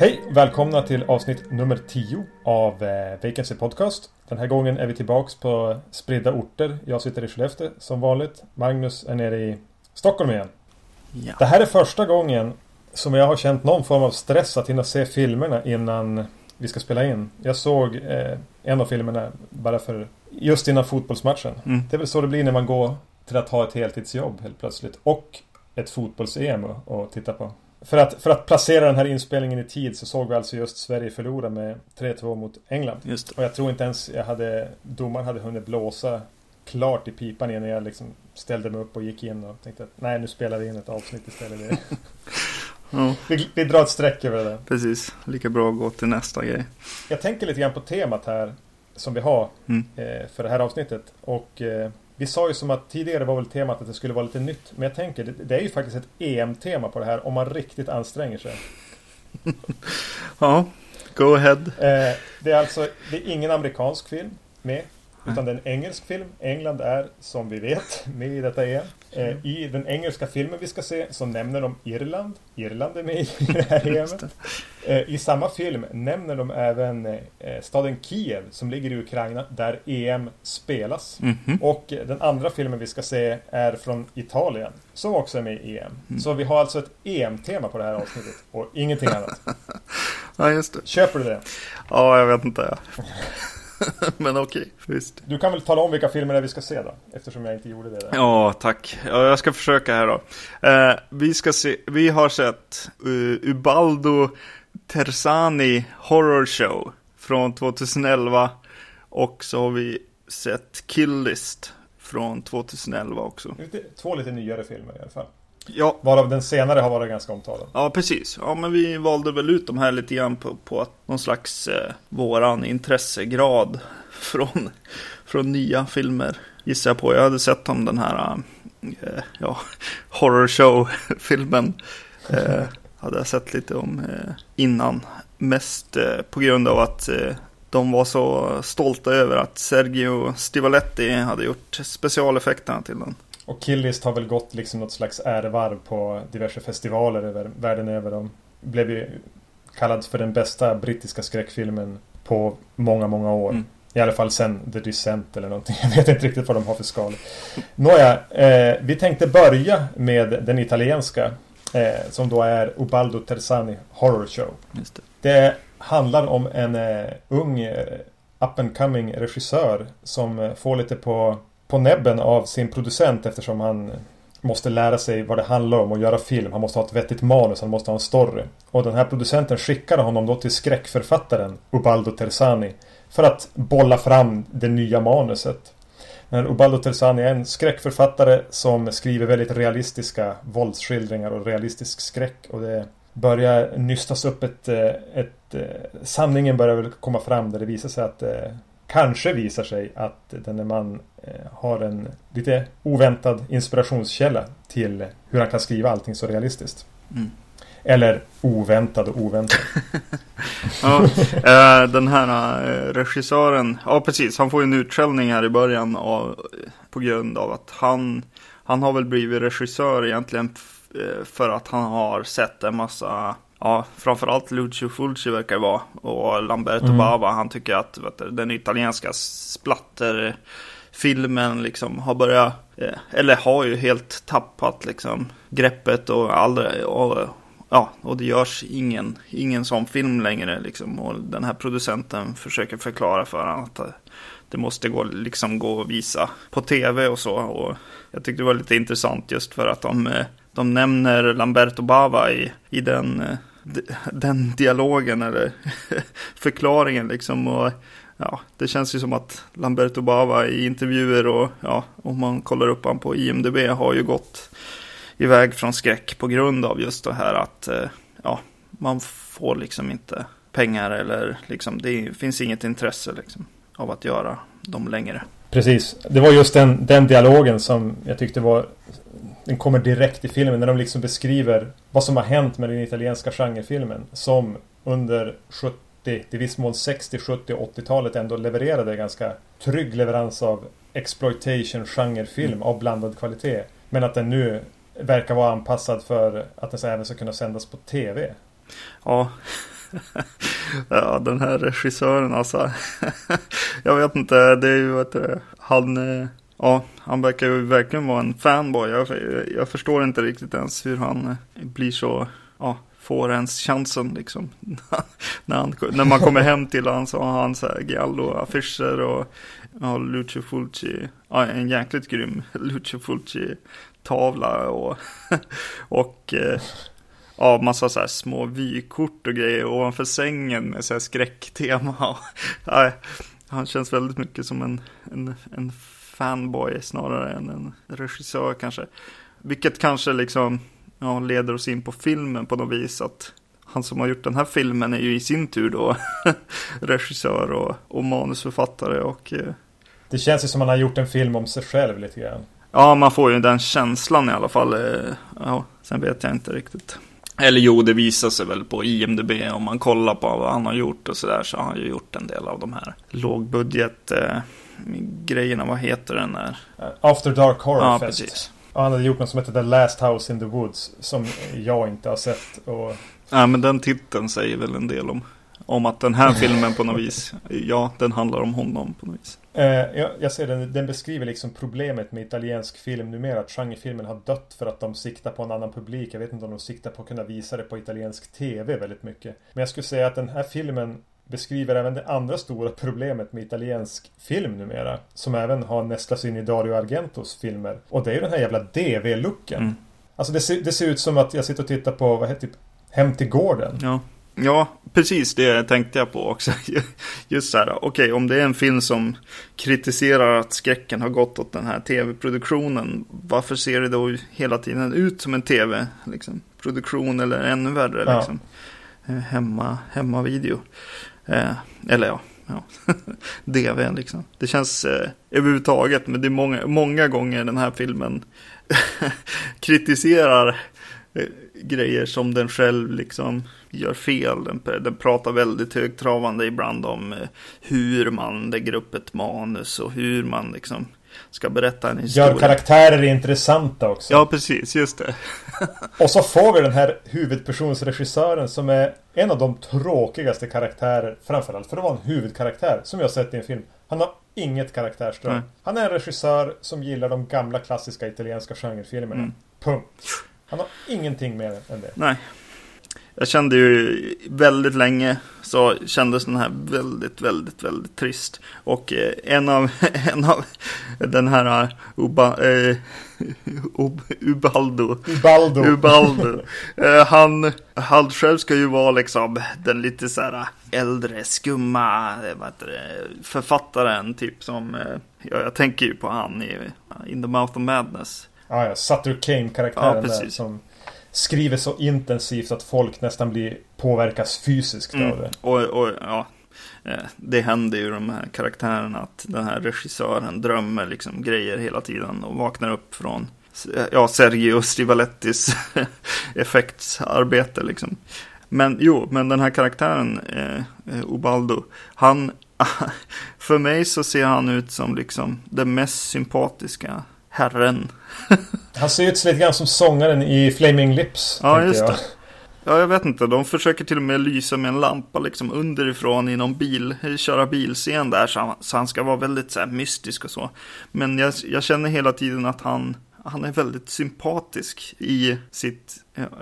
Hej! Välkomna till avsnitt nummer 10 av eh, Vacancy Podcast. Den här gången är vi tillbaks på spridda orter. Jag sitter i Skellefteå som vanligt. Magnus är nere i Stockholm igen. Ja. Det här är första gången som jag har känt någon form av stress att hinna se filmerna innan vi ska spela in. Jag såg eh, en av filmerna bara för just innan fotbollsmatchen. Mm. Det är väl så det blir när man går till att ha ett heltidsjobb helt plötsligt. Och ett fotbolls-EM att- titta på. För att, för att placera den här inspelningen i tid så såg vi alltså just Sverige förlora med 3-2 mot England. Och jag tror inte ens jag hade domaren hade hunnit blåsa klart i pipan innan jag liksom ställde mig upp och gick in och tänkte att nej nu spelar vi in ett avsnitt istället. Ja, Vi, vi drar ett streck över det där. precis. Lika bra att gå till nästa grej. Jag tänker lite grann på temat här som vi har Mm. eh, för det här avsnittet. Och eh, vi sa ju som att tidigare var väl temat att det skulle vara lite nytt. Men jag tänker det, det är ju faktiskt ett EM-tema på det här om man riktigt anstränger sig. Ja, go ahead. Eh, det är alltså det är ingen amerikansk film med. Utan det är en engelsk film. England är som vi vet med i detta EM. Eh, I den engelska filmen vi ska se så nämner de Irland. Irland är med i det här EMet. Eh, I samma film nämner de även eh, staden Kiev som ligger i Ukraina där EM spelas. Mhm. Och eh, den andra filmen vi ska se är från Italien som också är med i EM. Mm. Så vi har alltså ett EM-tema på det här avsnittet och ingenting annat. Ja, just det. Köper du det? Ja, jag vet inte. Men okej, visst. Du kan väl tala om vilka filmer det är vi ska se då? Eftersom jag inte gjorde det där. Ja, tack. Ja, jag ska försöka här då. Eh, vi, ska se, vi har sett uh, Ubaldo Terzani Horror Show från 2011. Och så har vi sett Kill List från 2011 också. Lite, två lite nyare filmer i alla fall. Ja, Varav den senare har varit ganska omtalad. Ja, precis. Ja, men vi valde väl ut de här lite grann på, på att någon slags eh, våran intressegrad från, från nya filmer gissar jag på. Jag hade sett om den här eh, ja, horror show-filmen. Eh, hade jag sett lite om eh, innan. Mest eh, på grund av att eh, de var så stolta över att Sergio Stivaletti hade gjort specialeffekterna till den. Och Killist har väl gått liksom något slags ärevarv på diverse festivaler över världen över. De blev ju kallad för den bästa brittiska skräckfilmen på många, många år. Mm. I alla fall sen The Descent eller någonting. Jag vet inte riktigt vad de har för skal. Nåja, eh, vi tänkte börja med den italienska. Eh, som då är Ubaldo Terzani Horror Show. Det. Det handlar om en eh, ung eh, up and coming regissör som eh, får lite på, på näbben av sin producent eftersom han måste lära sig vad det handlar om och göra film. Han måste ha ett vettigt manus, han måste ha en story. Och den här producenten skickade honom då till skräckförfattaren Ubaldo Terzani för att bolla fram det nya manuset. Men Ubaldo Terzani är en skräckförfattare som skriver väldigt realistiska våldsskildringar och realistisk skräck. Och det börjar nystas upp ett... Eh, ett, eh, ett sanningen börjar väl komma fram där det visar sig att... Eh, Kanske visar sig att denne man eh, har en lite oväntad inspirationskälla till hur han kan skriva allting så realistiskt. Mm. Eller oväntad och oväntad. Ja, eh, den här eh, regissören, ja precis, han får ju en utskällning här i början av, på grund av att han, han har väl blivit regissör egentligen för att han har sett en massa, ja framförallt Lucio Fulci verkar det vara, och Lamberto Mm. Bava, han tycker att du, den italienska splatter filmen liksom har börjat, eh, eller har ju helt tappat liksom greppet och aldrig, och, ja, och det görs ingen, ingen sån film längre liksom. Och den här producenten försöker förklara för honom att eh, det måste gå, liksom gå att visa på tv och så. Och jag tyckte det var lite intressant just för att de, eh, de nämner Lamberto Bava i, i den, den dialogen eller förklaringen liksom. Och ja, det känns ju som att Lamberto Bava i intervjuer och ja, om man kollar upp han på IMDB har ju gått iväg från skräck på grund av just det här att eh, ja, man får liksom inte pengar eller liksom det finns inget intresse liksom av att göra dem längre. Precis. Det var just den, den dialogen som jag tyckte var... Den kommer direkt i filmen när de liksom beskriver vad som har hänt med den italienska genrefilmen. Som under 70, till viss mån 60, 70 och 80-talet ändå levererade ganska trygg leverans av exploitation genrefilm mm. av blandad kvalitet. Men att den nu verkar vara anpassad för att den även ska kunna sändas på tv. Ja. ja, den här regissören alltså. jag vet inte, det är ju att han, ja, han verkar ju verkligen vara en fanboy. Jag, jag förstår inte riktigt ens hur han eh, blir så, ja, får ens chansen liksom. när, han, när man kommer hem till honom så har han så här Giallo-affischer och ja, Lucio Fulci, ja, en jäkligt grym Lucio Fulci-tavla och, och eh, ja, massa så här små vykort och grejer ovanför sängen med så här skräcktema. ja, han känns väldigt mycket som en, en, en fanboy snarare än en regissör kanske. Vilket kanske liksom ja, leder oss in på filmen på något vis. Att han som har gjort den här filmen är ju i sin tur då regissör och, och manusförfattare. Och, eh... Det känns ju som att han har gjort en film om sig själv lite grann. Ja, man får ju den känslan i alla fall. Eh, ja, sen vet jag inte riktigt. Eller jo, det visar sig väl på IMDB om man kollar på vad han har gjort och sådär så har han ju gjort en del av de här lågbudget eh, grejerna. Vad heter den där? After Dark Horror ja, Fest. Precis. Och han hade gjort något som heter The Last House in the Woods. Som jag inte har sett. Och... Ja, men den titeln säger väl en del om, om att den här filmen på något vis, ja, den handlar om honom på något vis. Eh, jag, jag ser den, den beskriver liksom problemet med italiensk film numera. Att genrefilmen har dött för att de siktar på en annan publik. Jag vet inte om de siktar på att kunna visa det på italiensk TV väldigt mycket. Men jag skulle säga att den här filmen beskriver även det andra stora problemet med italiensk film numera. Som även har nästlats in i Dario Argentos filmer. Och det är ju den här jävla DV-looken. Mm. Alltså det ser, det ser, ut som att jag sitter och tittar på, vad heter typ Hem till gården. Ja. Ja, precis det tänkte jag på också. Just så här, okej, okay, om det är en film som kritiserar att skräcken har gått åt den här tv-produktionen, varför ser det då hela tiden ut som en tv-produktion liksom, eller ännu värre, ja. liksom, eh, hemma, hemma-video? Eh, eller ja, ja. DV liksom. Det känns eh, överhuvudtaget, men det är många, många gånger den här filmen kritiserar eh, grejer som den själv liksom gör fel. Den, den pratar väldigt högtravande ibland om eh, hur man lägger upp ett manus och hur man liksom ska berätta en historia. Gör karaktärer intressanta också. Ja, precis. Just det. och så får vi den här huvudpersonsregissören som är en av de tråkigaste karaktärer, framförallt för att vara en huvudkaraktär, som jag sett i en film. Han har inget karaktärsdrag. Han är en regissör som gillar de gamla klassiska italienska genrefilmerna. Mm. Punkt. Han har ingenting mer än det. Nej. Jag kände ju väldigt länge så kändes den här väldigt, väldigt, väldigt trist. Och eh, en av, en av den här uh, Uba, eh, Ubaldo. Ubaldo. Ubaldo. eh, han, han själv ska ju vara liksom den lite så här äldre, skumma vad det, författaren. Typ som, eh, jag, jag tänker ju på han i In the Mouth of Madness. Ah, ja, Sutter Kane-karaktären ja, där som skriver så intensivt att folk nästan blir påverkas fysiskt mm. av det. Och, och ja, eh, det händer ju de här karaktärerna att den här regissören drömmer liksom grejer hela tiden och vaknar upp från ja, Sergio Stivalettis effektsarbete liksom. Men jo, men den här karaktären, eh, Ubaldo, han, för mig så ser han ut som liksom den mest sympatiska herren. Han ser ut lite grann som sångaren i Flaming Lips. Ja, just det. Ja, jag vet inte. De försöker till och med lysa med en lampa liksom underifrån i någon bil, köra bilscen där. Så han, så han ska vara väldigt så här, mystisk och så. Men jag, jag känner hela tiden att han, han är väldigt sympatisk i sitt,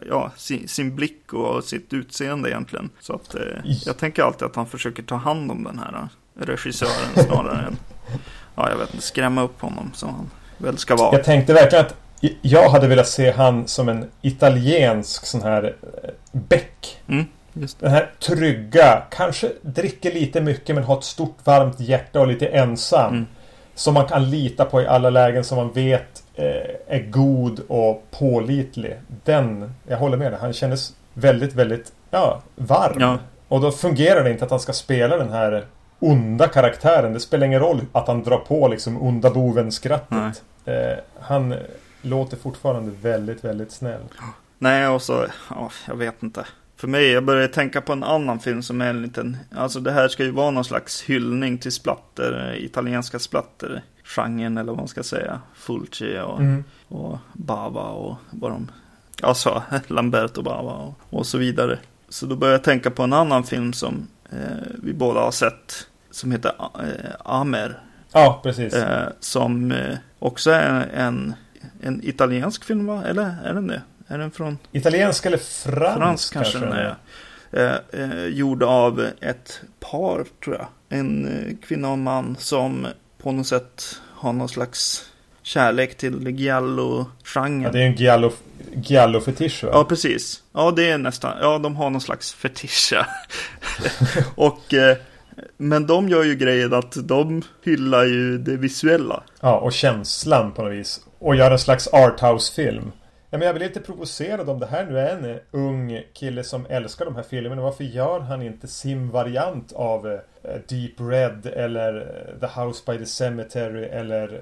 ja, sin, sin blick och sitt utseende egentligen. Så att eh, jag tänker alltid att han försöker ta hand om den här regissören snarare än, ja, jag vet inte, skrämma upp honom som han väl ska vara. Jag tänkte verkligen att jag hade velat se han som en italiensk sån här eh, Beck. Mm, Den här trygga, kanske dricker lite mycket men har ett stort varmt hjärta och lite ensam. Mm. Som man kan lita på i alla lägen som man vet eh, är god och pålitlig. Den, jag håller med dig, han kändes väldigt, väldigt ja, varm. Ja. Och då fungerar det inte att han ska spela den här onda karaktären. Det spelar ingen roll att han drar på liksom onda boven-skrattet. Eh, han låter fortfarande väldigt, väldigt snäll. Nej, och så, ja, jag vet inte. för mig, jag började tänka på en annan film som är en liten, alltså det här ska ju vara någon slags hyllning till splatter, italienska splatter genren eller vad man ska säga. Fulci och, mm. och Bava och vad de, alltså Lamberto Bava och, och så vidare. Så då började jag tänka på en annan film som eh, vi båda har sett som heter eh, Amer. Ja, precis. Eh, som eh, också är en, en italiensk film, va? Eller är den det? Är den från? Italiensk eller fransk, fransk kanske? kanske den är. Eh, eh, gjord av ett par, tror jag. En eh, kvinna och en man som på något sätt har någon slags kärlek till giallo-genren. Ja, det är en giallo, giallo-fetisch va? Ja, precis. Ja, det är nästan, ja, de har någon slags fetisch. och eh, men de gör ju grejen att de hyllar ju det visuella. Ja, och känslan på något vis. Och gör en slags arthouse-film. Ja, men jag blir lite provocerad om det här nu är en eh, ung kille som älskar de här filmerna. Varför gör han inte sin variant av eh, Deep Red eller eh, The House by the Cemetery eller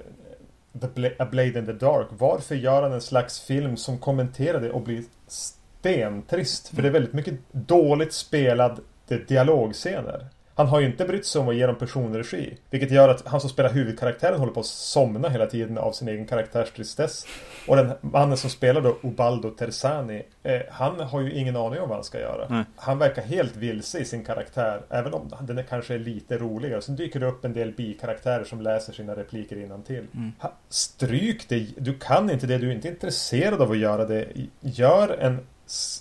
the Bla A Blade in the Dark? Varför gör han en slags film som kommenterar det och blir stentrist? För det är väldigt mycket dåligt spelade dialogscener. Han har ju inte brytt sig om att ge dem personregi. Vilket gör att han som spelar huvudkaraktären håller på att somna hela tiden av sin egen karaktärstristess. Och den mannen som spelar då Ubaldo Tersani. Eh, han har ju ingen aning om vad han ska göra. Mm. Han verkar helt vilse i sin karaktär. Även om den är kanske är lite roligare. Sen dyker det upp en del bikaraktärer som läser sina repliker innan till. Mm. Stryk det. Du kan inte det. Du är inte intresserad av att göra det. Gör en,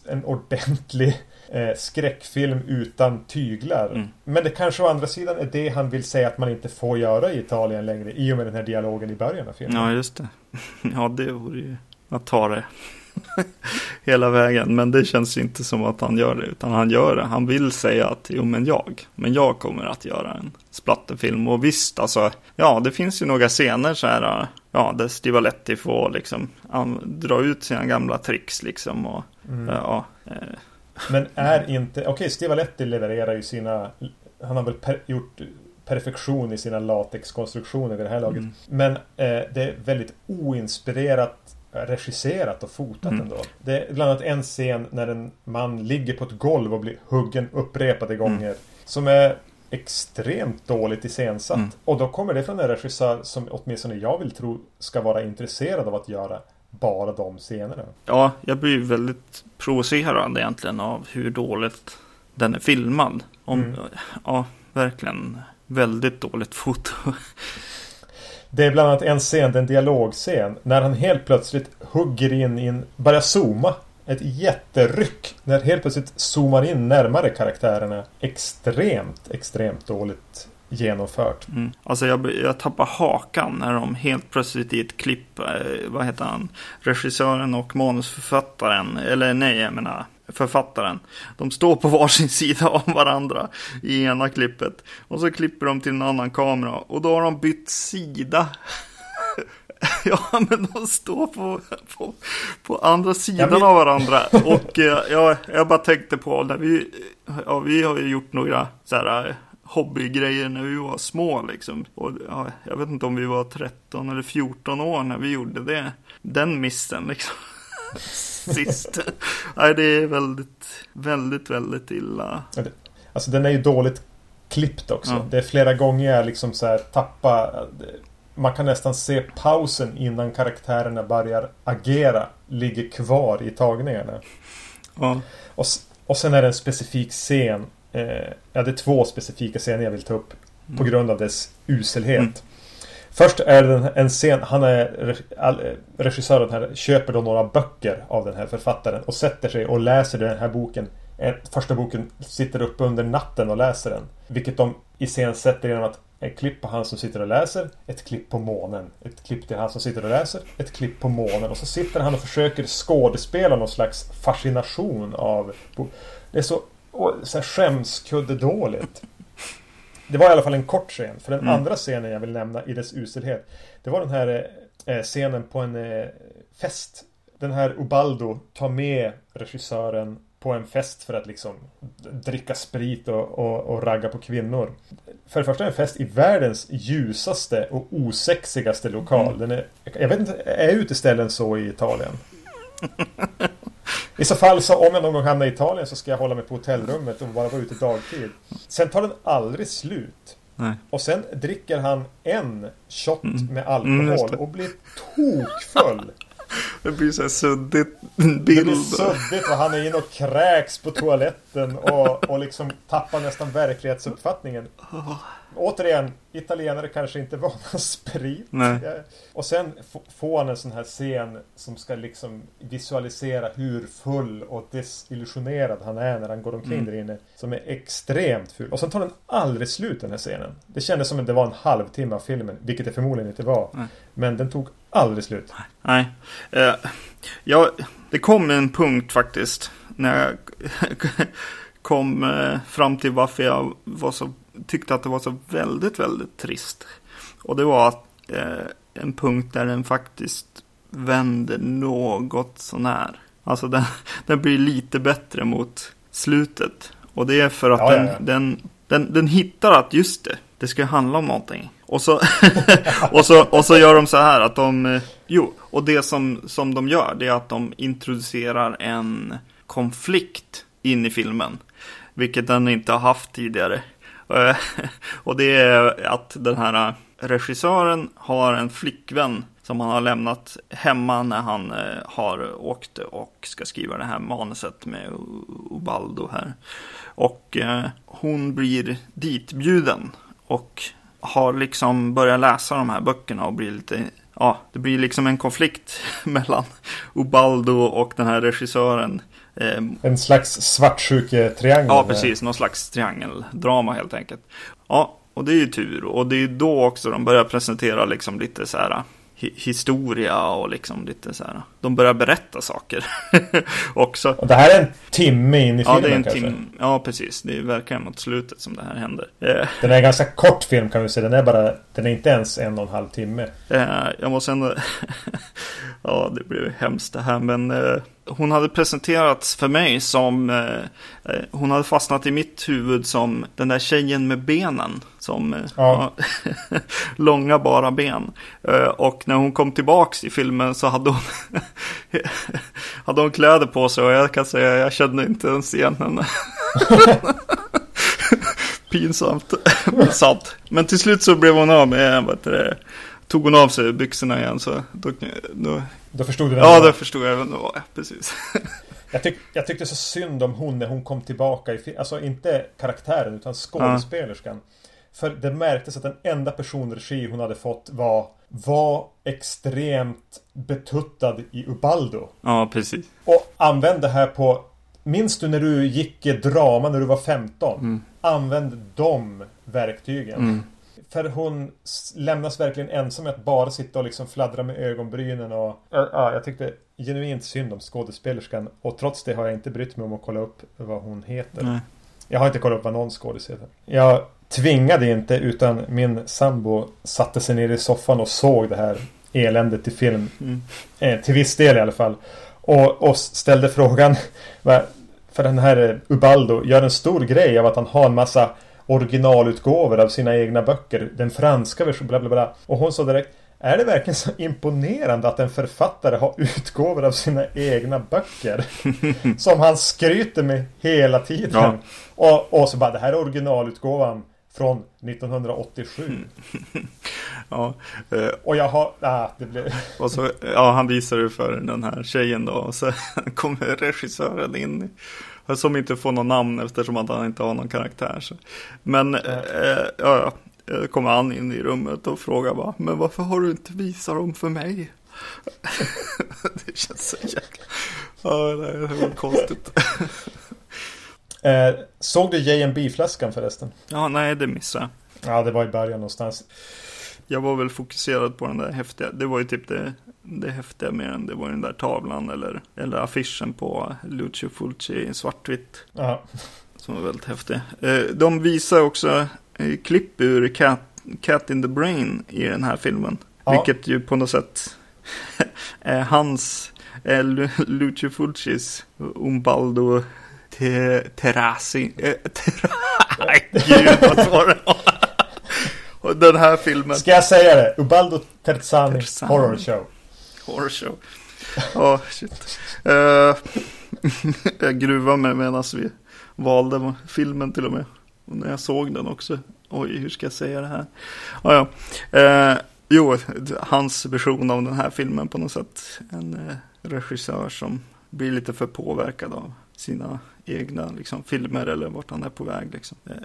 en ordentlig eh, skräckfilm utan tyglar. Mm. Men det kanske å andra sidan är det han vill säga att man inte får göra i Italien längre i och med den här dialogen i början av filmen. Ja, just det. Ja, det vore ju att ta det hela vägen. Men det känns inte som att han gör det, utan han gör det. Han vill säga att jo, men jag, men jag kommer att göra en splatterfilm. Och visst, alltså, ja, det finns ju några scener så här, ja, där Stivaletti får liksom dra ut sina gamla tricks liksom och mm. ja. Men är inte... Okej, okay, Stivaletti levererar ju sina... Han har väl per, gjort perfektion i sina latexkonstruktioner vid det här laget. Mm. Men eh, det är väldigt oinspirerat regisserat och fotat mm. ändå. Det är bland annat en scen när en man ligger på ett golv och blir huggen upprepade gånger. Mm. Som är extremt dåligt iscensatt. Mm. Och då kommer det från en regissör som åtminstone jag vill tro ska vara intresserad av att göra bara de scenerna. Ja, jag blir väldigt provocerad egentligen av hur dåligt den är filmad. Om, mm. Ja, verkligen väldigt dåligt foto. Det är bland annat en scen, en dialogscen, när han helt plötsligt hugger in i en, börjar zooma. Ett jätteryck. När helt plötsligt zoomar in närmare karaktärerna. Extremt, extremt dåligt genomfört. Mm. Alltså jag, jag tappar hakan när de helt plötsligt i ett klipp, eh, vad heter han, regissören och manusförfattaren, eller nej, jag menar författaren. De står på varsin sida av varandra i ena klippet. Och så klipper de till en annan kamera och då har de bytt sida. ja, men de står på, på, på andra sidan blir... av varandra. Och eh, jag, jag bara tänkte på när vi, ja, vi har ju gjort några så här hobbygrejer när vi var små liksom. Och, ja, jag vet inte om vi var 13 eller 14 år när vi gjorde det. Den missen liksom. Sist. Nej, det är väldigt, väldigt, väldigt illa. Alltså den är ju dåligt klippt också. Ja. Det är flera gånger jag liksom så här tappa man kan nästan se pausen innan karaktärerna börjar agera ligger kvar i tagningarna. Ja. Och, och sen är det en specifik scen ja, det är två specifika scener jag vill ta upp. Mm. På grund av dess uselhet. Mm. Först är det en scen, han är regissören här, köper då några böcker av den här författaren och sätter sig och läser den här boken. Första boken sitter uppe under natten och läser den. Vilket de iscensätter genom att ett klipp på han som sitter och läser, ett klipp på månen. Ett klipp till han som sitter och läser, ett klipp på månen. Och så sitter han och försöker skådespela någon slags fascination av... Det är så och så här skämskudde dåligt. Det var i alla fall en kort scen. För den mm. andra scenen jag vill nämna i dess uselhet. Det var den här eh, scenen på en eh, fest. Den här Ubaldo tar med regissören på en fest för att liksom dricka sprit och, och, och ragga på kvinnor. För det första en fest i världens ljusaste och osexigaste lokal. Mm. Den är, jag vet inte, är uteställen så i Italien? I så fall så om jag någon gång hamnar i Italien så ska jag hålla mig på hotellrummet och bara vara ute dagtid. Sen tar den aldrig slut. Nej. Och sen dricker han en shot Mm. med Mm, alkohol det. och blir tokfull. Det blir så här suddigt Det bild. blir suddigt och han är inne och kräks på toaletten och, och liksom tappar nästan verklighetsuppfattningen. Återigen, italienare kanske inte vana sprit. Nej. Ja. Och sen får han en sån här scen som ska liksom visualisera hur full och desillusionerad han är när han går omkring Mm. där inne. Som är extremt ful. Och sen tar den aldrig slut den här scenen. Det kändes som att det var en halvtimme av filmen, vilket det förmodligen inte var. Nej. Men den tog aldrig slut. Nej. Eh, ja, det kom en punkt faktiskt. När jag kom eh, fram till varför jag var så, tyckte att det var så väldigt, väldigt trist. Och det var att, eh, en punkt där den faktiskt vände något sånär. Alltså den, den blir lite bättre mot slutet. Och det är för att Ja, den, ja, ja. Den, den, den hittar att just det, det ska handla om någonting. Och så, och så, och så gör de så här att de, eh, jo, och det som, som de gör det är att de introducerar en konflikt in i filmen. Vilket den inte har haft tidigare. Eh, och det är att den här eh, regissören har en flickvän som han har lämnat hemma när han eh, har åkt och ska skriva det här manuset med Ubaldo här. Och hon blir ditbjuden och har liksom börjat läsa de här böckerna och blir lite, ja, det blir liksom en konflikt mellan Ubaldo och den här regissören. Eh, En slags svartsjuketriangel. Ja, precis. Någon slags triangeldrama helt enkelt. Ja, och det är ju tur. Och det är då också de börjar presentera liksom lite så här hi- historia och liksom lite så här. De börjar berätta saker också. Och det här är en timme in i Ja, filmen det är en kanske. tim- Ja, precis. Det är verkligen mot slutet som det här händer. Eh, Den är en ganska kort film kan vi säga. Den är bara... Den är inte ens en och en halv timme. Eh, jag måste ändå... ja, det blev hemskt det här, men eh, hon hade presenterats för mig som... Eh, eh, hon hade fastnat i mitt huvud som den där tjejen med benen. Som... Eh, Ja. ja, långa bara ben. Eh, och när hon kom tillbaks i filmen så hade hon... hade hon kläder på sig och jag kan säga jag kände inte ens igen henne. Pinsamt, men sant. Men till slut så blev hon av med, vad heter det, tog hon av sig byxorna igen så då, då Då förstod du vem Ja, då förstod jag vem det var, precis. Jag, tyck, jag tyckte så synd om hon när hon kom tillbaka i. Alltså inte karaktären utan skådespelerskan. För det märktes att den enda personregi hon hade fått var var extremt betuttad i Ubaldo. Ja, precis. Och använd det här på Minns du när du gick i drama när du var 15? Mm. Använd de verktygen. Mm. För hon lämnas verkligen ensam med att bara sitta och liksom fladdra med ögonbrynen och... Ja, ja, jag tyckte genuint synd om skådespelerskan. Och trots det har jag inte brytt mig om att kolla upp vad hon heter. Nej. Jag har inte kollat upp vad någon skådis heter. Jag tvingade inte utan min sambo satte sig ner i soffan och såg det här eländet i film. Mm. Eh, till viss del i alla fall. Och, och ställde frågan. För den här eh, Ubaldo gör en stor grej av att han har en massa originalutgåvor av sina egna böcker. Den franska versionen, bla bla bla. Och hon sa direkt. Är det verkligen så imponerande att en författare har utgåvor av sina egna böcker? som han skryter med hela tiden. Ja. Och, och så bara, det här är originalutgåvan från 1987. Ja, eh, Och jag har... Ah, det blev... och så, ja, han visade det för den här tjejen då. Och så kommer regissören in. Som inte får någon namn eftersom att han inte har någon karaktär. Så. Men, eh, ja, ja. Eh, kommer han in i rummet och frågar bara, men varför har du inte visat dem för mig? det känns så jäkla... Ja, det var konstigt. Eh, såg du JMB-flaskan förresten? Ja, nej, det missade jag. Ja, det var i början någonstans. Jag var väl fokuserad på den där häftiga. Det var ju typ det, det häftiga med den. Det var den där tavlan eller, eller affischen på Lucio Fulci i svartvitt. Ja. Som var väldigt häftig. Eh, De visar också eh, klipp ur Cat, Cat in the Brain i den här filmen. Ja. Vilket ju på något sätt är hans, är Lucio Fulcis Umbaldo te, Terrasi. Eh, terra, Gud vad det var. Och den här filmen. Ska jag säga det? Ubaldo Terzani Terzani. Horror Show. Horror show. Ja, shit. Uh, jag gruvade mig medan vi valde filmen till och med. Och när jag såg den också. Oj, hur ska jag säga det här? Ah, ja. Uh, jo, hans version av den här filmen på något sätt. En uh, regissör som blir lite för påverkad av sina egna liksom, filmer eller vart han är på väg. Liksom.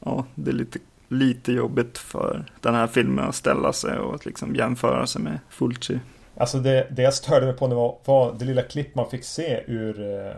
Ja, det är lite, lite jobbigt för den här filmen att ställa sig och att liksom jämföra sig med Fulci. Alltså det, det jag störde mig på nu var, var det lilla klipp man fick se ur uh,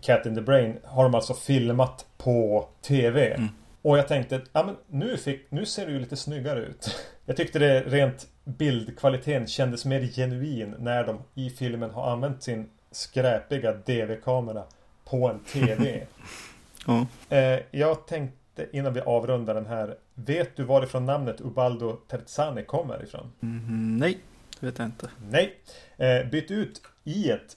Cat in the Brain. Har de alltså filmat på TV. Mm. Och jag tänkte, ja men nu, fick, nu ser det ju lite snyggare ut. Jag tyckte det rent bildkvaliteten kändes mer genuin när de i filmen har använt sin skräpiga DV-kamera på en TV. ja. eh, jag tänkte innan vi avrundar den här. Vet du varifrån namnet Ubaldo Terzani kommer ifrån? Mm, nej, vet jag inte. Nej. Eh, byt ut i ett.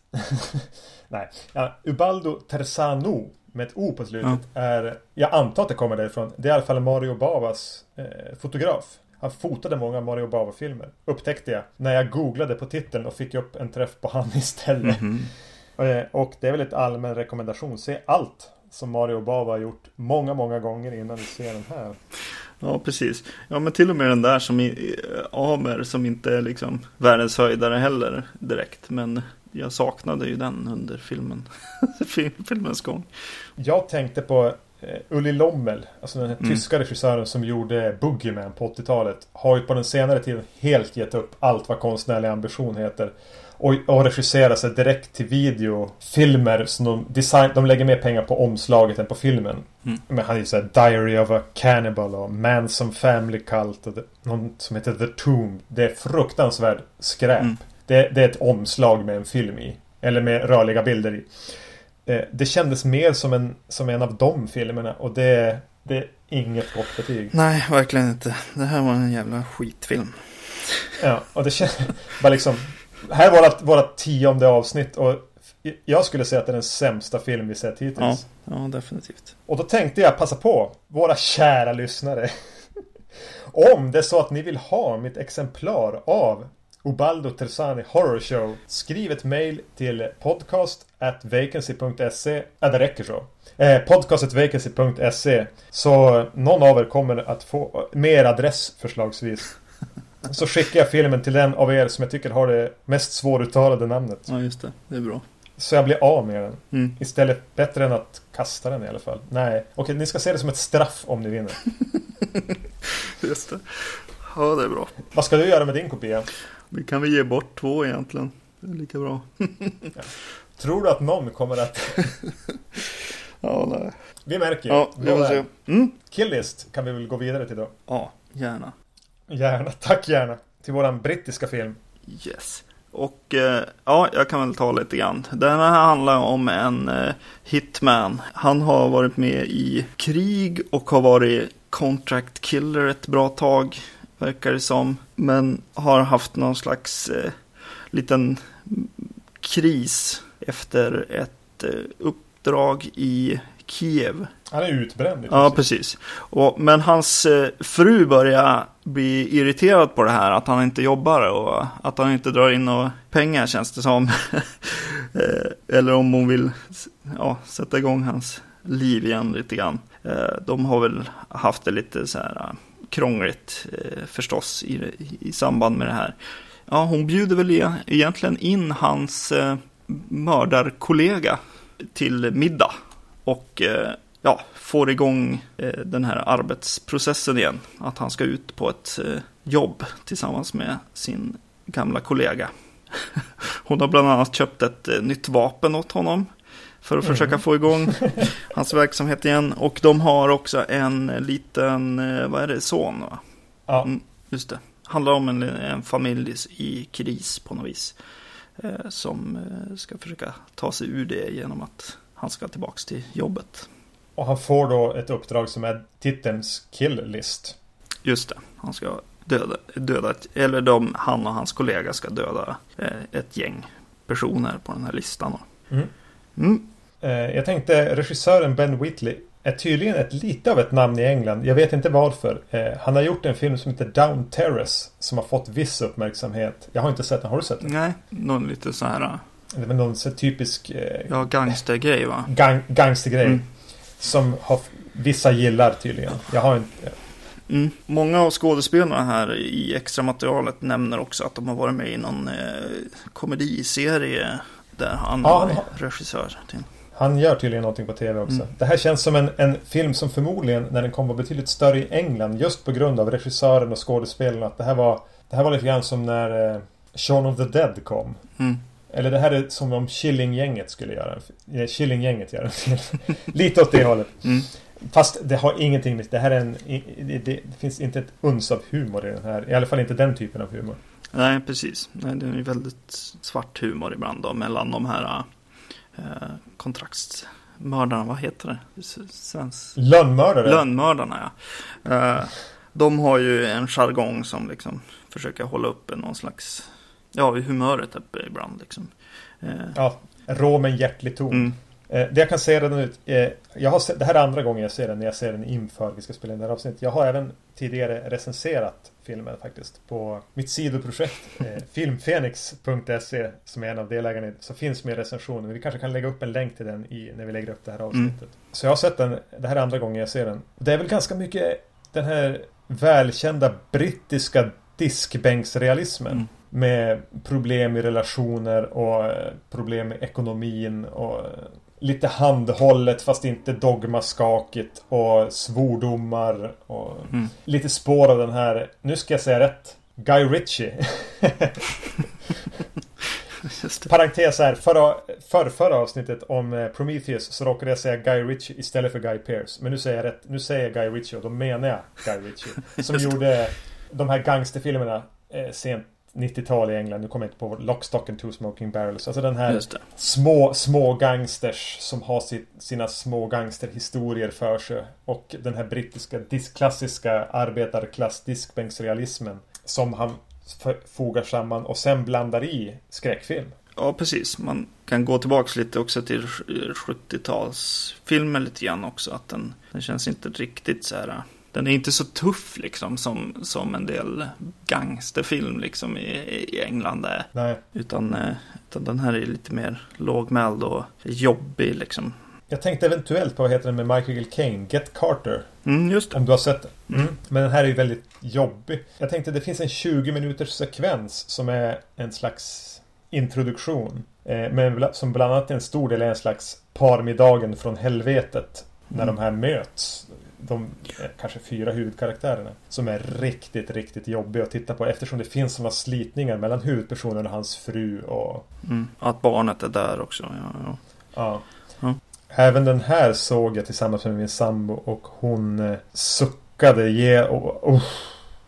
nej. Ja, Ubaldo Terzano med ett O på slutet ja. är, jag antar att det kommer därifrån, det är i alla fall Mario Bavas eh, fotograf. Han fotade många Mario Bava-filmer. Upptäckte jag när jag googlade på titeln och fick upp en träff på han istället. Mm -hmm. och det är väl ett allmän rekommendation. Se allt som Mario Bava har gjort många, många gånger innan du ser den här. Ja, precis. Ja, men till och med den där som i, Amer som inte är liksom världens höjdare heller direkt. Men jag saknade ju den under filmen. filmens gång. Jag tänkte på eh, Ulli Lommel, alltså den här mm. tyska regissören som gjorde Boogeyman på 80-talet. Har ju på den senare tiden helt gett upp allt vad konstnärlig ambition heter. Och, och regisserar sig direkt till videofilmer som de, design, de lägger mer pengar på omslaget än på filmen. Mm. Men han är ju såhär Diary of a Cannibal och Man Some Family Cult och det, någon som heter The Tomb. Det är fruktansvärd skräp. Mm. Det, det, är ett omslag med en film i. Eller med rörliga bilder i. Eh, det kändes mer som en, som en av de filmerna och det, det är inget gott betyg. Nej, verkligen inte. Det här var en jävla skitfilm. Ja, och det känns bara liksom Här var vårt, vårt tionde avsnitt och jag skulle säga att det är den sämsta film vi sett hittills. Ja, ja, definitivt. Och då tänkte jag passa på, våra kära lyssnare. Om det är så att ni vill ha mitt exemplar av Ubaldo Terzani Horror Show. Skriv ett mail till podcast at vacancy.se. Ja, det räcker så. Eh, podcast.vacancy.se Så någon av er kommer att få mer adress förslagsvis. Så skickar jag filmen till den av er som jag tycker har det mest svåruttalade namnet. Ja, just det. Det är bra. Så jag blir av med den. Mm. Istället bättre än att kasta den i alla fall. Nej, okej, ni ska se det som ett straff om ni vinner. just det. Ja, det är bra. Vad ska du göra med din kopia? Vi kan väl ge bort två egentligen. Det är lika bra. ja. Tror du att någon kommer att... ja, nej. Vi märker. Ja, vi får se. Mm. Killlist kan vi väl gå vidare till då? Ja, gärna. Gärna, tack gärna. Till våran brittiska film. Yes. Och eh, ja, jag kan väl ta lite grann. Den här handlar om en eh, hitman. Han har varit med i krig och har varit contract killer ett bra tag verkar det som. Men har haft någon slags eh, liten kris efter ett eh, uppdrag i Kiev. Han är utbränd. Ja, precis. Och, men hans eh, fru börjar bli irriterad på det här. Att han inte jobbar och att han inte drar in några pengar känns det som. Eh, eller om hon vill ja, sätta igång hans liv igen lite grann. Eh, de har väl haft det lite så här krångligt eh, förstås i, i samband med det här. Ja, hon bjuder väl e-, egentligen in hans mördarkollega till middag. Och eh, ja, får igång eh, den här arbetsprocessen igen. Att han ska ut på ett eh, jobb tillsammans med sin gamla kollega. Hon har bland annat köpt ett nytt vapen åt honom för att mm. försöka få igång hans verksamhet igen. Och de har också en liten, vad är det, son va? Ja. Mm, just det. Handlar om en, en familj i kris på något vis. Eh, som ska försöka ta sig ur det genom att han ska tillbaka till jobbet. Och han får då ett uppdrag som är titelns kill list. Just det. Han ska döda, döda eller de, han och hans kollega ska döda eh, ett gäng personer på den här listan. Mm. Mm. Eh, jag tänkte regissören Ben Whitley är tydligen ett lite av ett namn i England. Jag vet inte varför. Eh, han har gjort en film som heter Down Terrace som har fått viss uppmärksamhet. Jag har inte sett den. Har du sett den? Nej, någon lite så här Det är väl någon så typisk eh, Ja, gangstergrej va? gang, gangstergrej. Mm. Som har, vissa gillar tydligen. Jag har inte... Mm. Många av skådespelarna här i extra materialet nämner också att de har varit med i någon eh, komediserie där han Ja, var har- regissör till. Han gör tydligen någonting på TV också. Mm. Det här känns som en, en film som förmodligen, när den kom, var betydligt större i England. Just på grund av regissören och skådespelarna. Att det här var, det här var lite grann som när eh, Shaun of the Dead kom. Mm. Eller det här är som om Killinggänget skulle göra en. Eh, Killinggänget gör en film. lite åt det hållet. Mm. Fast det har ingenting med... Det här är en... Det, det, finns inte ett uns av humor i den här. I alla fall inte den typen av humor. Nej, precis. Nej, det är ju väldigt svart humor ibland då mellan de här eh, kontraktsmördarna. Vad heter det? Svensk... Lönnmördare. Lönnmördarna, ja. Eh, de har ju en jargong som liksom försöker hålla uppe någon slags, ja, humöret uppe ibland liksom. Eh, Ja, rå med en hjärtlig ton. mm, Eh, det jag kan säga redan ut. Eh, jag har sett, det här är andra gången jag ser den. När jag ser den inför vi ska spela in det här avsnittet. Jag har även tidigare recenserat filmen faktiskt. På mitt sidoprojekt. Filmfenix.se som är en av delägarna. Så finns med recensionen. Vi kanske kan lägga upp en länk till den i, när vi lägger upp det här avsnittet. Så jag har sett den. Det här är andra gången jag ser den. Det är väl ganska mycket den här välkända brittiska diskbänksrealismen. Mm. Med problem i relationer och eh, problem med ekonomin och eh, lite handhållet fast inte dogmaskakigt och svordomar och mm. lite spår av den här, nu ska jag säga rätt, Guy Ritchie. Parentes här, förra, för, förra avsnittet om eh, Prometheus så råkade jag säga Guy Ritchie istället för Guy Pearce. Men nu säger jag rätt, nu säger jag Guy Ritchie och då menar jag Guy Ritchie. Som gjorde de här gangsterfilmerna eh, sent 90-tal i England. Nu kommer jag inte på Lock, Stock and Two Smoking Barrels. Alltså den här små, små gangsters som har sitt, sina små gangsterhistorier för sig. Och den här brittiska dis, klassiska arbetarklass diskbänksrealismen som han fogar samman och sen blandar i skräckfilm. Ja, precis. Man kan gå tillbaka lite också till 70-talsfilmer lite grann också. Att den, den känns inte riktigt så här. Den är inte så tuff liksom som, som en del gangsterfilm liksom i, i England är. Nej. Utan, eh, utan den här är lite mer lågmäld och jobbig liksom. Jag tänkte eventuellt på vad heter den med Michael Caine, Get Carter. Mm, just det. Om du har sett den. Mm. Men den här är ju väldigt jobbig. Jag tänkte det finns en 20 minuters sekvens som är en slags introduktion. Eh, men som bland annat en stor del är en slags parmiddagen från helvetet. När Mm. de här möts. De kanske fyra huvudkaraktärerna. Som är riktigt, riktigt jobbiga att titta på. Eftersom det finns sådana slitningar mellan huvudpersonen och hans fru. Och Mm. Att barnet är där också. Ja, ja. Ja. Ja. Även den här såg jag tillsammans med min sambo och hon eh, suckade ge, oh, oh,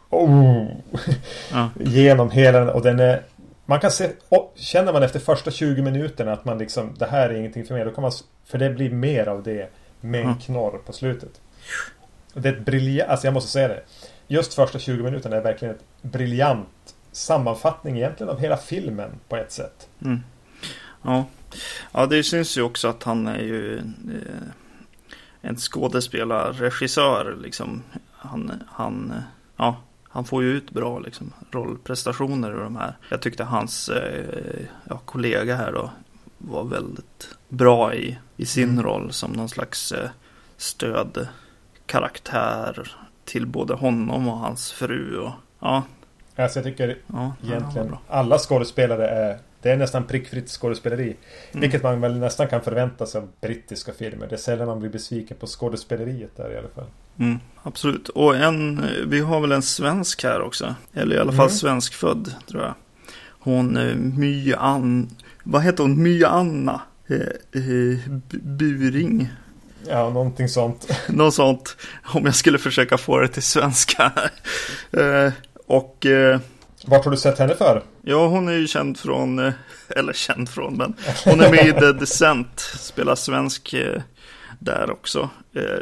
oh, Ja. genom hela den och den är man kan se, oh, känner man efter första 20 minuterna att man liksom Det här är ingenting för mig. Då kan man, för det blir mer av det med en Mm. knorr på slutet. Det är ett briljant, alltså jag måste säga det. Just första 20 minuterna är verkligen ett briljant sammanfattning egentligen av hela filmen på ett sätt. Mm. Ja. ja, det syns ju också att han är ju eh, en skådespelarregissör. Liksom. Han, han, ja, han får ju ut bra liksom, rollprestationer ur de här. Jag tyckte hans eh, ja, kollega här då var väldigt bra i, i sin Mm. roll som någon slags eh, stödkaraktär till både honom och hans fru. Och, ja, Alltså jag tycker ja, egentligen bra. alla skådespelare är Det är nästan prickfritt skådespeleri. Mm. Vilket man väl nästan kan förvänta sig av brittiska filmer. Det är sällan man blir besviken på skådespeleriet där i alla fall. Mm, absolut. Och en, vi har väl en svensk här också. Eller i alla fall Mm. svenskfödd tror jag. Hon eh, My Ann, vad heter hon? My Anna eh, eh, Buring. Ja, någonting sånt. Något sånt. Om jag skulle försöka få det till svenska. eh, och eh, Vart har du sett henne för? ja, hon är ju känd från, eh, eller känd från, men hon är med i The Descent. Spelar svensk eh, där också. Eh,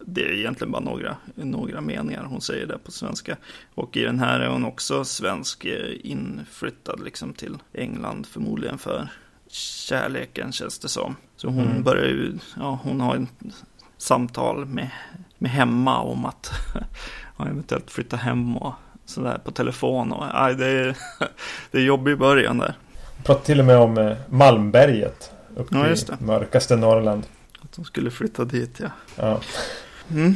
det är egentligen bara några, några meningar hon säger där på svenska. Och i den här är hon också svensk inflyttad liksom till England förmodligen för kärleken känns det som. Så hon Mm. börjar ju, ja hon har en samtal med, med hemma om att ja, eventuellt flytta hem och sådär på telefon. Och, aj, det, är, det är jobbigt i början där. Pratar till och med om eh, Malmberget. Uppe Ja, i mörkaste Norrland. Att de skulle flytta dit, ja. Ja. Mm.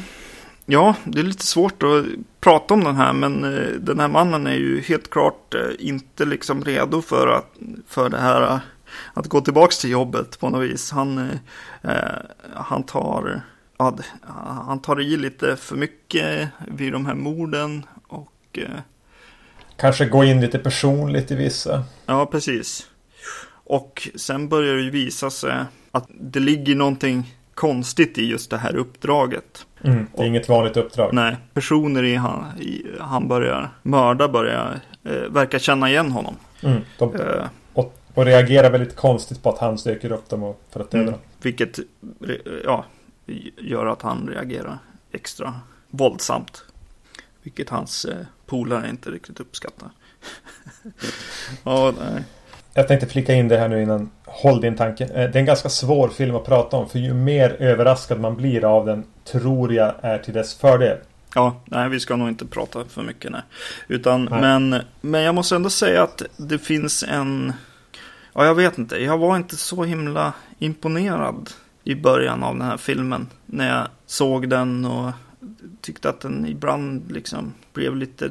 Ja, det är lite svårt att prata om den här, men eh, den här mannen är ju helt klart eh, inte liksom redo för, att, för det här att gå tillbaka till jobbet på något vis. Han, eh, eh, han, tar, ja, han tar i lite för mycket vid de här morden och eh, Kanske gå in lite personligt i vissa. ja, precis. Och sen börjar det ju visa sig att det ligger någonting konstigt i just det här uppdraget. Mm. Det är inget vanligt uppdrag. Nej, personer i han, i, han börjar mörda börjar eh, verkar känna igen honom. Mm. De, Eh, och, och reagerar väldigt konstigt på att han söker upp dem och för att döda mm, dem. vilket ja, gör att han reagerar extra våldsamt. Vilket hans eh, polare inte riktigt uppskattar. ja, nej. Jag tänkte flika in det här nu innan. Håll din tanke. Eh, Det är en ganska svår film att prata om. För ju mer överraskad man blir av den tror jag är till dess fördel. Ja, nej, vi ska nog inte prata för mycket nej. Utan, Nej. men, men jag måste ändå säga att det finns en... Ja, jag vet inte. Jag var inte så himla imponerad i början av den här filmen. När jag såg den och tyckte att den ibland liksom blev lite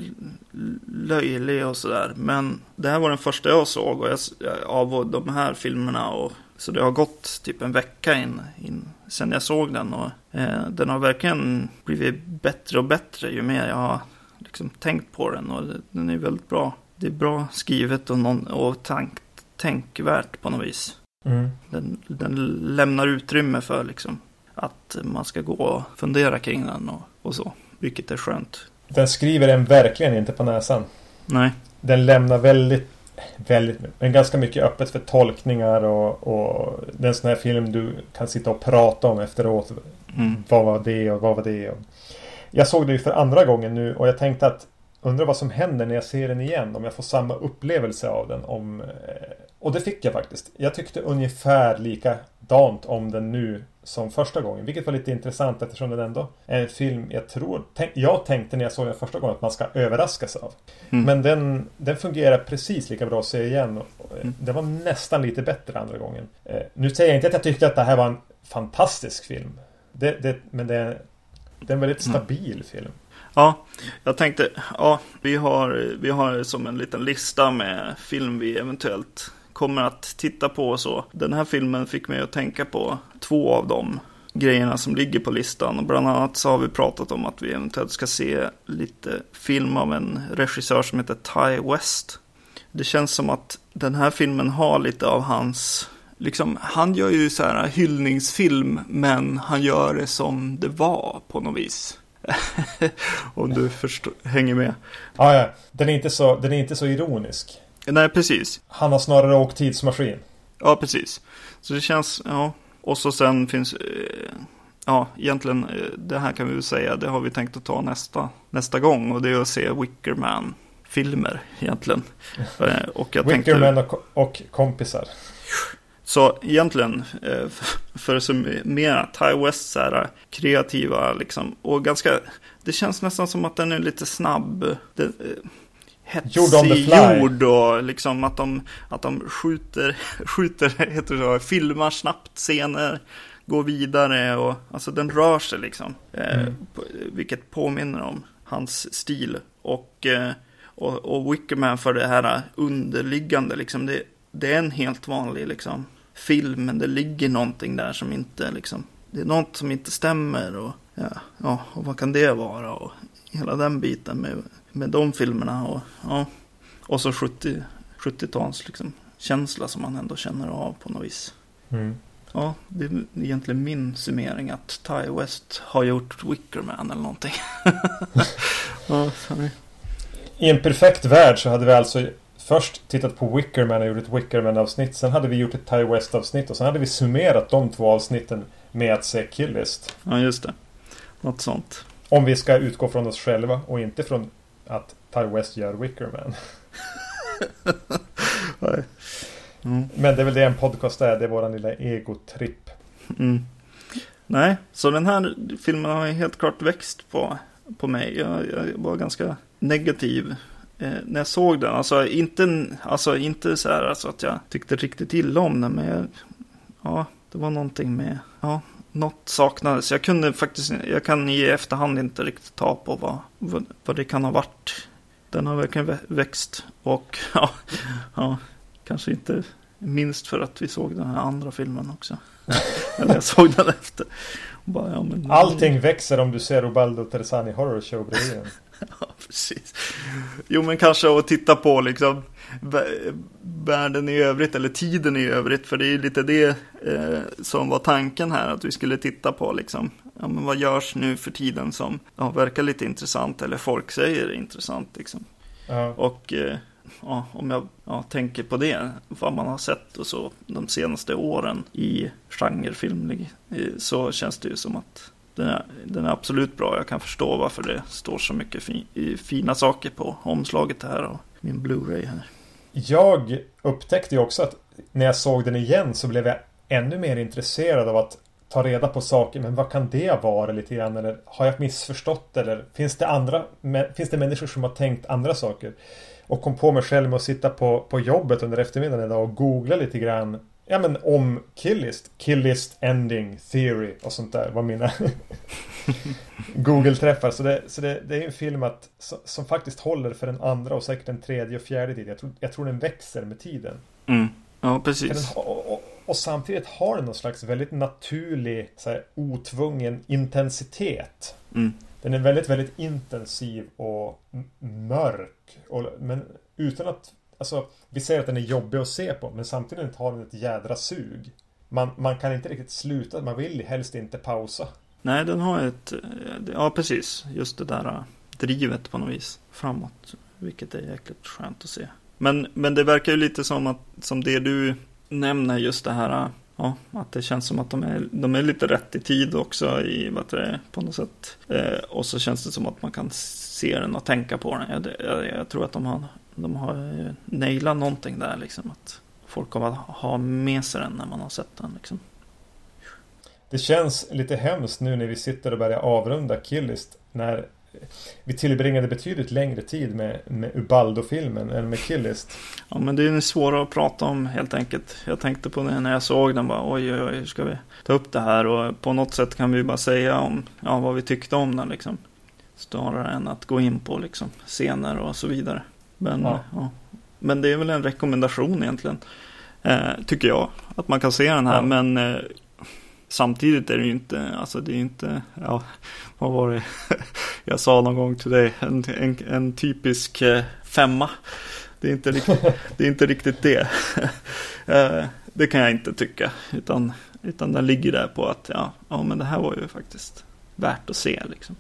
löjlig och sådär. Men det här var den första jag såg och jag, av de här filmerna. Och, så det har gått typ en vecka in, in sen jag såg den. Och eh, den har verkligen blivit bättre och bättre ju mer jag har liksom tänkt på den. Och den är väldigt bra. Det är bra skrivet och, någon, och tank, tänkvärt på något vis. Mm. Den, den lämnar utrymme för liksom att man ska gå och fundera kring den och, och så. Vilket är skönt. Den skriver en verkligen inte på näsan. Nej, Den lämnar väldigt, väldigt, men ganska mycket öppet för tolkningar och, och det är en sån här film du kan sitta och prata om efteråt. mm. Vad var det och vad var det? Och... Jag såg det ju för andra gången nu och jag tänkte att undrar vad som händer när jag ser den igen. Om jag får samma upplevelse av den. Om, eh, och det fick jag faktiskt. Jag tyckte ungefär likadant om den nu som första gången. Vilket var lite intressant eftersom den ändå är en film jag tror... Tänk, jag tänkte när jag såg den första gången att man ska överraskas av. Mm. Men den, den fungerar precis lika bra att se igen. Mm. Den var nästan lite bättre andra gången. Eh, nu säger jag inte att jag tyckte att det här var en fantastisk film. Det, det, men det det är en väldigt Mm. stabil film. Ja, jag tänkte, ja, vi har, vi har som en liten lista med film vi eventuellt kommer att titta på och så. Den här filmen fick mig att tänka på två av de grejerna som ligger på listan. Och bland annat så har vi pratat om att vi eventuellt ska se lite film av en regissör som heter Ty West. Det känns som att den här filmen har lite av hans Liksom, han gör ju så här hyllningsfilm, men han gör det som det var på något vis. Om du förstår, hänger med. Ja, ja. Den, är inte så, den är inte så ironisk. Nej, precis. Han har snarare åkt tidsmaskin. Ja, precis. Så det känns, ja. Och så sen finns, eh, ja, egentligen, eh, det här kan vi väl säga, det har vi tänkt att ta nästa, nästa gång. Och det är att se Wickerman-filmer egentligen. Eh, Och jag tänkte... Wickerman och, och kompisar. Så egentligen, för- att summera, Ty West så här, kreativa liksom, och ganska, det känns nästan som att den är lite snabb. Det, eh, hetsig fly. gjord och liksom att de, att de skjuter, skjuter, heter det så, filmar snabbt scener, går vidare och alltså den rör sig liksom. Eh, Mm. på, vilket påminner om hans stil. Och, eh, och, och Wickerman för det här underliggande liksom. Det, det är en helt vanlig liksom, film, men det ligger någonting där som inte liksom. Det är något som inte stämmer och ja, ja och vad kan det vara och hela den biten med, med de filmerna och ja. Och så 70, 70-tals liksom känsla som man ändå känner av på något vis. Mm. Ja, det är egentligen min summering att Ty West har gjort Wickerman eller någonting. ja, sorry. I en perfekt värld så hade vi alltså först tittat på Wickerman och gjort ett Wickerman-avsnitt. Sen hade vi gjort ett Ty West-avsnitt och sen hade vi summerat de två avsnitten med att se Killist. Ja, just det. Något sånt. Om vi ska utgå från oss själva och inte från att Ty West gör Wickerman. Mm. Men det är väl det en podcast är. Det är våran lilla egotripp. Mm. Nej, så den här filmen har helt klart växt på, på mig. Jag, jag var ganska negativ eh, när jag såg den. Alltså inte, alltså, inte så här alltså, att jag tyckte riktigt illa om den. Men jag, ja, det var någonting med, ja, något saknades. Jag kunde faktiskt, jag kan i efterhand inte riktigt ta på vad, vad, det kan ha varit. Den har verkligen växt och ja, ja, kanske inte minst för att vi såg den här andra filmen också. Eller jag såg den efter. Bara, ja, men... Allting växer om du ser Ubaldo Terzani Horror Show bredvid Ja, precis. Jo, men kanske att titta på liksom världen i övrigt eller tiden i övrigt. För det är ju lite det eh, som var tanken här, att vi skulle titta på liksom. Ja, men vad görs nu för tiden som ja, verkar lite intressant eller folk säger är intressant liksom. Uh Och eh, ja, om jag ja, tänker på det, vad man har sett och så de senaste åren i genrefilm så känns det ju som att den är, den är absolut bra. Jag kan förstå varför det står så mycket fi, fina saker på omslaget här och min Blu-ray här. Jag upptäckte ju också att när jag såg den igen så blev jag ännu mer intresserad av att ta reda på saker. Men vad kan det vara lite grann? Eller har jag missförstått? Eller finns det andra? Finns det människor som har tänkt andra saker? Och kom på mig själv med att sitta på, på jobbet under eftermiddagen idag och googla lite grann Ja men om Killist. Killist Ending Theory och sånt där var mina Google-träffar. Så, det, så det, det är en film att, som faktiskt håller för en andra och säkert en tredje och fjärde tid. Jag tror, jag tror den växer med tiden. Mm. Ja, precis. Den, och, och, och, samtidigt har den någon slags väldigt naturlig, så här, otvungen intensitet. Mm. Den är väldigt, väldigt intensiv och mörk. Och, men utan att Alltså, vi säger att den är jobbig att se på, men samtidigt har den ett jädra sug. Man, man kan inte riktigt sluta, man vill helst inte pausa. Nej, den har ett, eh, ja precis, just det där eh, drivet på något vis framåt. Vilket är jäkligt skönt att se. Men, men det verkar ju lite som att, som det du nämner just det här, eh, ja, att det känns som att de är, de är lite rätt i tid också i, vad det på något sätt. Eh, och så känns det som att man kan se den och tänka på den. Jag, jag, jag tror att de har de har nailat någonting där liksom. Att folk kommer att ha med sig den när man har sett den liksom. Det känns lite hemskt nu när vi sitter och börjar avrunda Killist. När vi tillbringade betydligt längre tid med, med Ubaldo-filmen än med Killist. Ja men det är svårare att prata om helt enkelt. Jag tänkte på det när jag såg den bara oj oj oj ska vi ta upp det här och på något sätt kan vi bara säga om ja, vad vi tyckte om den liksom. Snarare än att gå in på liksom scener och så vidare. Men, ja. ja. Men det är väl en rekommendation egentligen. Eh, tycker jag. Att man kan se den här. Ja. Men eh, samtidigt är det ju inte, alltså det är inte, ja, vad var det jag sa någon gång till dig, en, en, en typisk eh, femma. Det är inte riktigt det. Är inte riktigt det. det kan jag inte tycka. Utan, utan den ligger där på att, ja, ja men det här var ju faktiskt värt att se liksom.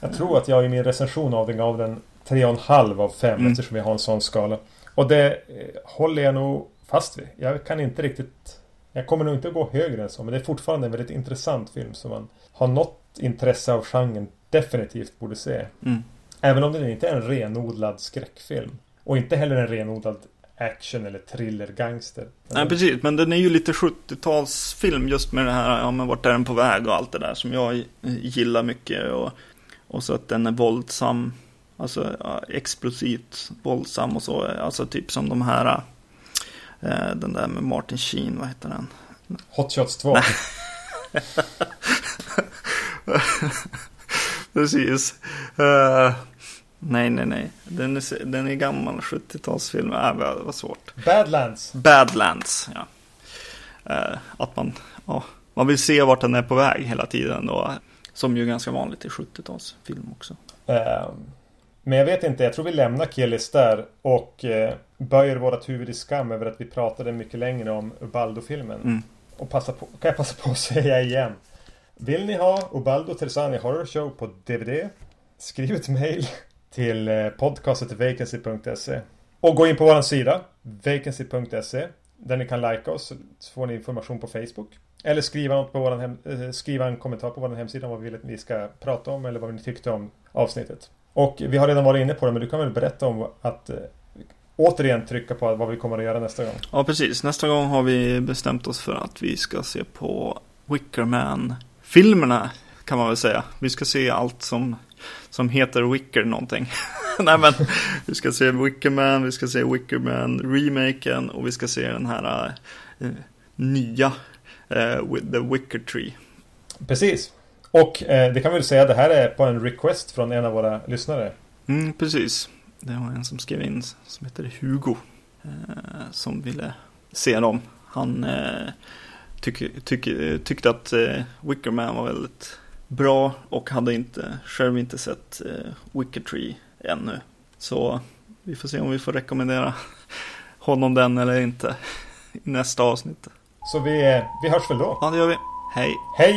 Jag tror att jag i min recension av den gav den 3,5 av 5 mm. eftersom vi har en sån skala. Och det eh, håller jag nog fast vid. Jag kan inte riktigt... Jag kommer nog inte att gå högre än så. Men det är fortfarande en väldigt intressant film som man har något intresse av genren definitivt borde se. Mm. Även om den inte är en renodlad skräckfilm. Och inte heller en renodlad action eller thriller gangster. Nej precis, men den är ju lite 70-talsfilm just med det här, ja men vart är den på väg och allt det där som jag gillar mycket. Och, och så att den är våldsam Alltså ja, explosivt våldsam och så. Alltså typ som de här. Eh, den där med Martin Sheen, vad heter den? Hot Shots 2. Precis. Uh, nej, nej, nej. Den är, den är gammal 70-talsfilm. Äh, var svårt. Badlands. Badlands, ja. Uh, att man, ja, man vill se vart den är på väg hela tiden. Och, som ju är ganska vanligt i 70-talsfilm också. Um. Men jag vet inte, jag tror vi lämnar Killis där och böjer vårat huvud i skam över att vi pratade mycket längre om Ubaldo-filmen. Mm. Och passa på, kan jag passa på att säga igen. Vill ni ha Ubaldo Terzani Horror Show på DVD? Skriv ett mail till eh, podcastetvacancy.se Och gå in på vår sida vacancy.se Där ni kan likea oss så får ni information på Facebook. Eller skriva, något på våran hem, eh, skriva en kommentar på vår hemsida om vad vi vill att vi ska prata om eller vad ni tyckte om avsnittet. Och vi har redan varit inne på det men du kan väl berätta om att eh, återigen trycka på vad vi kommer att göra nästa gång. Ja precis, nästa gång har vi bestämt oss för att vi ska se på Wickerman-filmerna kan man väl säga. Vi ska se allt som, som heter Wicker någonting. Nej men, vi ska se Wickerman, vi ska se Wickerman remaken och vi ska se den här uh, nya uh, with the Wicker Tree. Precis. Och eh, det kan vi väl säga, det här är på en request från en av våra lyssnare. Mm, precis. Det var en som skrev in som heter Hugo. Eh, som ville se dem. Han eh, tyck, tyck, tyckte att eh, Wickerman var väldigt bra och hade inte, själv inte sett Wicker Tree ännu. Så vi får se om vi får rekommendera honom den eller inte i nästa avsnitt. Så vi, vi hörs väl då? Ja, det gör vi. Hej! Hej!